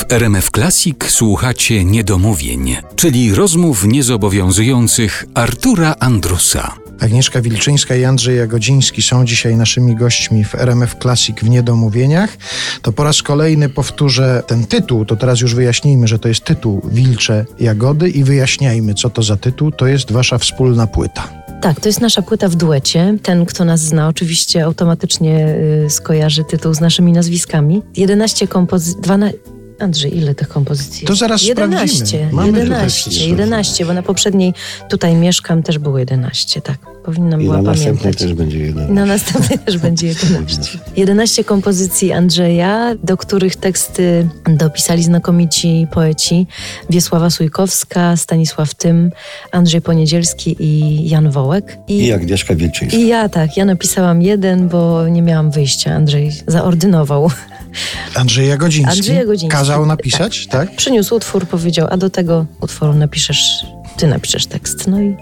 W RMF Classic słuchacie niedomówień, czyli rozmów niezobowiązujących Artura Andrusa. Agnieszka Wilczyńska i Andrzej Jagodziński są dzisiaj naszymi gośćmi w RMF Classic w Niedomówieniach. To po raz kolejny powtórzę ten tytuł, to teraz już wyjaśnijmy, że to jest tytuł Wilcze Jagody i wyjaśniajmy, co to za tytuł. To jest wasza wspólna płyta. Tak, to jest nasza płyta w duecie. Ten, kto nas zna, oczywiście automatycznie y, skojarzy tytuł z naszymi nazwiskami. 11 kompozycji, 12... Andrzej, ile tych kompozycji? To zaraz 11, sprawdzimy. Mamy tutaj 11, wszystko. 11, bo na poprzedniej tutaj mieszkam też było 11, tak. Powinnam I była na następnej pamiętać. też będzie jeden. I na następnej też będzie 11. 11 kompozycji Andrzeja, do których teksty dopisali znakomici poeci Wiesława Sujkowska, Stanisław Tym, Andrzej Poniedzielski i Jan Wołek. I Agnieszka Wilczyńska. I ja tak, ja napisałam jeden, bo nie miałam wyjścia. Andrzej zaordynował. Andrzej Jagodziński, Andrzej Jagodziński. Kazał napisać, tak? Przyniósł utwór, powiedział, a do tego utworu napiszesz, ty napiszesz tekst. No i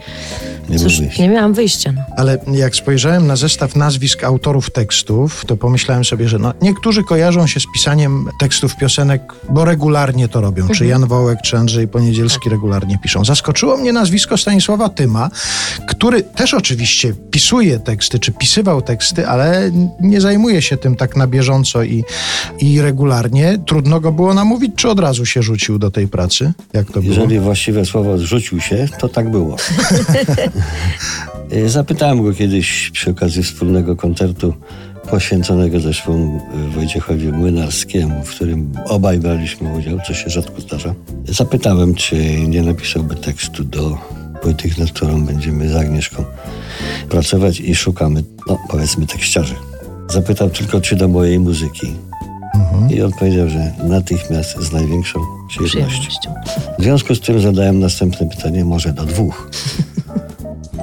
Nie cóż, nie miałam wyjścia. No. Ale jak spojrzałem na zestaw nazwisk autorów tekstów, to pomyślałem sobie, że no, niektórzy kojarzą się z pisaniem tekstów piosenek, bo regularnie to robią. Czy Jan Wołek, czy Andrzej Poniedzielski regularnie piszą. Zaskoczyło mnie nazwisko Stanisława Tyma, który też oczywiście pisuje teksty, czy pisywał teksty, ale nie zajmuje się tym tak na bieżąco i, i regularnie. Trudno go było namówić, czy od razu się rzucił do tej pracy? Jak to było? Jeżeli właściwe słowo zrzucił się, to tak było. Y, Zapytałem go kiedyś przy okazji wspólnego koncertu poświęconego zresztą y, Wojciechowi Młynarskiemu, w którym obaj braliśmy udział, co się rzadko zdarza. Zapytałem, czy nie napisałby tekstu do płyty, nad którą będziemy z Agnieszką pracować i szukamy, no powiedzmy tekściarzy. Zapytał tylko, czy do mojej muzyki. I odpowiedział, że natychmiast z największą przyjemnością. W związku z tym zadałem następne pytanie, może do dwóch.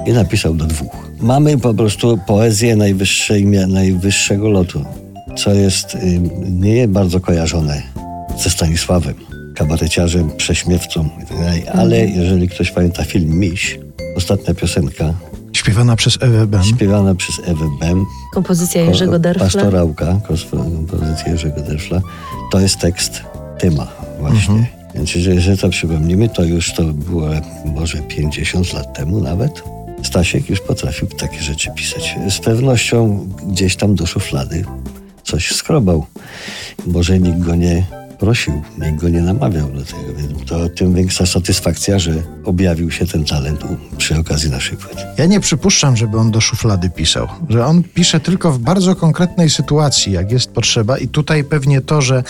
I napisał do dwóch. Mamy po prostu poezję najwyższego lotu, co jest y, nie bardzo kojarzone ze Stanisławem, kabareciarzem, prześmiewcą, tak ale jeżeli ktoś pamięta film Miś, ostatnia piosenka Śpiewana przez Ewę Ben. śpiewana przez Ewę Bem, Kompozycja Jerzego Derfla. Pastorałka, kompozycja Jerzego Derfla, to jest tekst Tyma właśnie. Więc jeżeli, jeżeli to przypomnimy, to już to było może 50 lat temu nawet. Stasiek już potrafił takie rzeczy pisać. Z pewnością gdzieś tam do szuflady coś skrobał. Może nikt go nie prosił, nikt go nie namawiał do tego, więc to tym większa satysfakcja, że objawił się ten talent przy okazji naszej płyty. Ja nie przypuszczam, żeby on do szuflady pisał, że on pisze tylko w bardzo konkretnej sytuacji, jak jest potrzeba. I tutaj pewnie to, że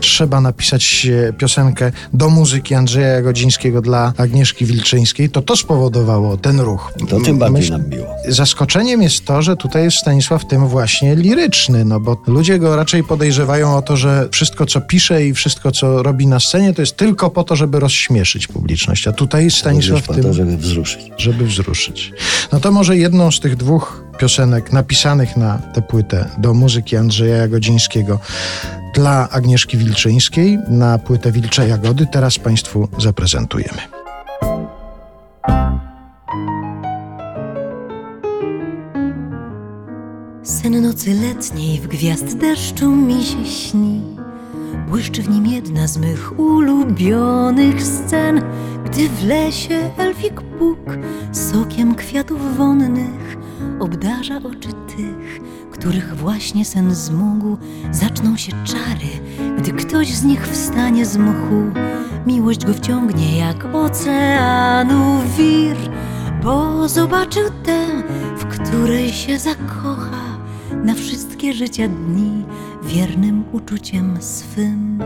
trzeba napisać e, piosenkę do muzyki Andrzeja Jagodzińskiego dla Agnieszki Wilczyńskiej, to to spowodowało ten ruch. To tym bardziej myśl- nam miło. Zaskoczeniem jest to, że tutaj jest Stanisław tym właśnie liryczny, no bo ludzie go raczej podejrzewają o to, że wszystko co pisze i wszystko co robi na scenie to jest tylko po to, żeby rozśmieszyć publiczność. A tutaj jest Stanisław po tym to, żeby wzruszyć. żeby wzruszyć. No to może jedną z tych dwóch piosenek napisanych na tę płytę do muzyki Andrzeja Jagodzińskiego dla Agnieszki Wilczyńskiej na płytę Wilcze Jagody teraz Państwu zaprezentujemy. Sen nocy letniej w gwiazd deszczu mi się śni. Błyszczy w nim jedna z mych ulubionych scen, gdy w lesie elfik Bóg sokiem kwiatów wonnych obdarza oczy tych, których właśnie sen zmógł. Zaczną się czary, gdy ktoś z nich wstanie z mchu. Miłość go wciągnie jak oceanu wir, bo zobaczył tę, w której się zakocha na wszystkie życia dni wiernym uczuciem swym.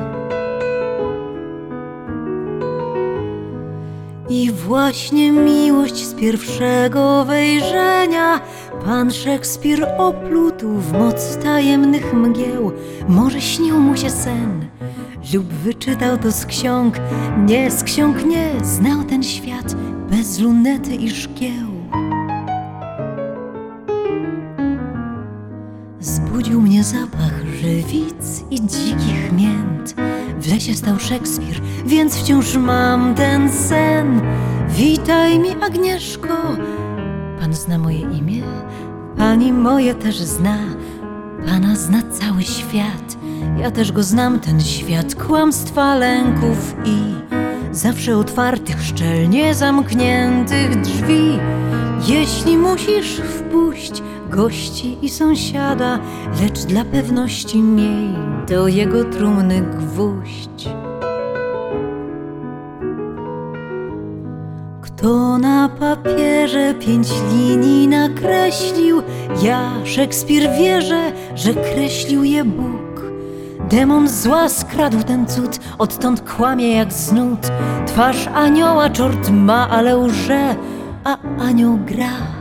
I właśnie miłość z pierwszego wejrzenia. Pan Szekspir oplótł w moc tajemnych mgieł. Może śnił mu się sen lub wyczytał to z ksiąg. Nie, z ksiąg nie, znał ten świat bez lunety i szkieł zapach żywic i dzikich mięt. W lesie stał Szekspir, więc wciąż mam ten sen. Witaj mi, Agnieszko. Pan zna moje imię, pani moje też zna. Pana zna cały świat Ja też go znam, ten świat kłamstwa, lęków i zawsze otwartych, szczelnie zamkniętych drzwi. Jeśli musisz wpuść gości i sąsiada, lecz dla pewności miej do jego trumny gwóźdź. Kto na papierze pięć linii nakreślił, ja Szekspir wierzę, że kreślił je Bóg. Demon zła skradł ten cud, odtąd kłamie jak znud. Twarz anioła czort ma, ale łże, a anioł gra.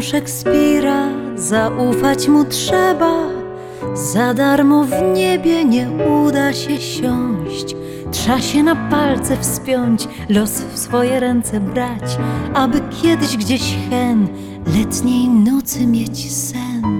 Szekspira, zaufać mu trzeba. Za darmo w niebie nie uda się siąść. Trza się na palce wspiąć, los w swoje ręce brać, aby kiedyś gdzieś hen letniej nocy mieć sen.